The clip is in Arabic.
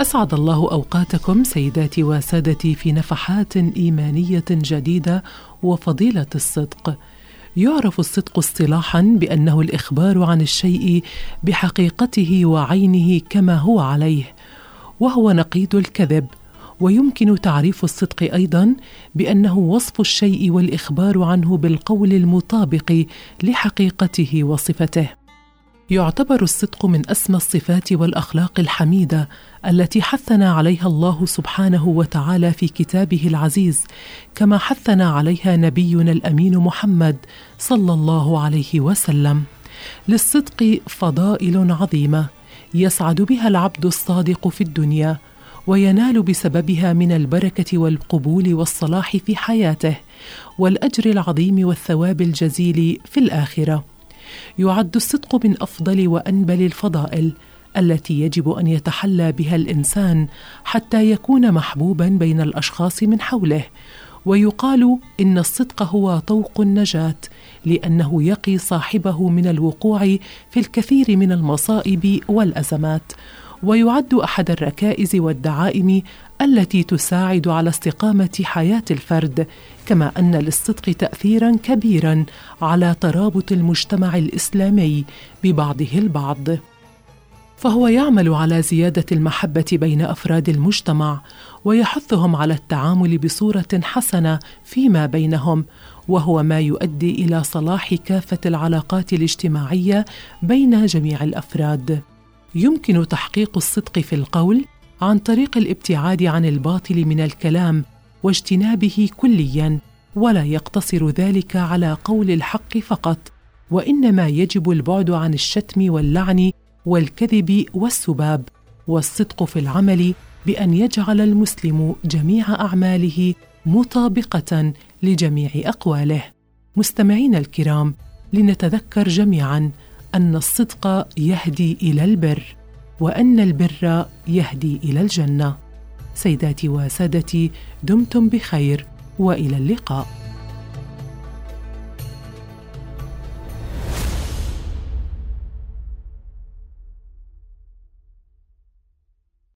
أسعد الله أوقاتكم سيداتي وسادتي في نفحات إيمانية جديدة وفضيلة الصدق. يعرف الصدق اصطلاحا بأنه الإخبار عن الشيء بحقيقته وعينه كما هو عليه وهو نقيض الكذب. ويمكن تعريف الصدق أيضا بأنه وصف الشيء والإخبار عنه بالقول المطابق لحقيقته وصفته. يعتبر الصدق من أسمى الصفات والأخلاق الحميدة التي حثنا عليها الله سبحانه وتعالى في كتابه العزيز كما حثنا عليها نبينا الأمين محمد صلى الله عليه وسلم. للصدق فضائل عظيمة يسعد بها العبد الصادق في الدنيا وينال بسببها من البركة والقبول والصلاح في حياته والأجر العظيم والثواب الجزيل في الآخرة. يعد الصدق من أفضل وأنبل الفضائل التي يجب أن يتحلى بها الإنسان حتى يكون محبوبا بين الأشخاص من حوله. ويقال إن الصدق هو طوق النجاة لأنه يقي صاحبه من الوقوع في الكثير من المصائب والأزمات. ويعد أحد الركائز والدعائم التي تساعد على استقامة حياة الفرد كما أن للصدق تاثيرا كبيرا على ترابط المجتمع الإسلامي ببعضه البعض. فهو يعمل على زيادة المحبة بين أفراد المجتمع ويحثهم على التعامل بصورة حسنة فيما بينهم وهو ما يؤدي إلى صلاح كافة العلاقات الاجتماعية بين جميع الأفراد. يمكن تحقيق الصدق في القول عن طريق الابتعاد عن الباطل من الكلام واجتنابه كليا ولا يقتصر ذلك على قول الحق فقط وإنما يجب البعد عن الشتم واللعن والكذب والسباب والصدق في العمل بأن يجعل المسلم جميع أعماله مطابقة لجميع أقواله. مستمعينا الكرام لنتذكر جميعا أن الصدق يهدي إلى البر وأن البر يهدي إلى الجنة. سيداتي وسادتي دمتم بخير وإلى اللقاء.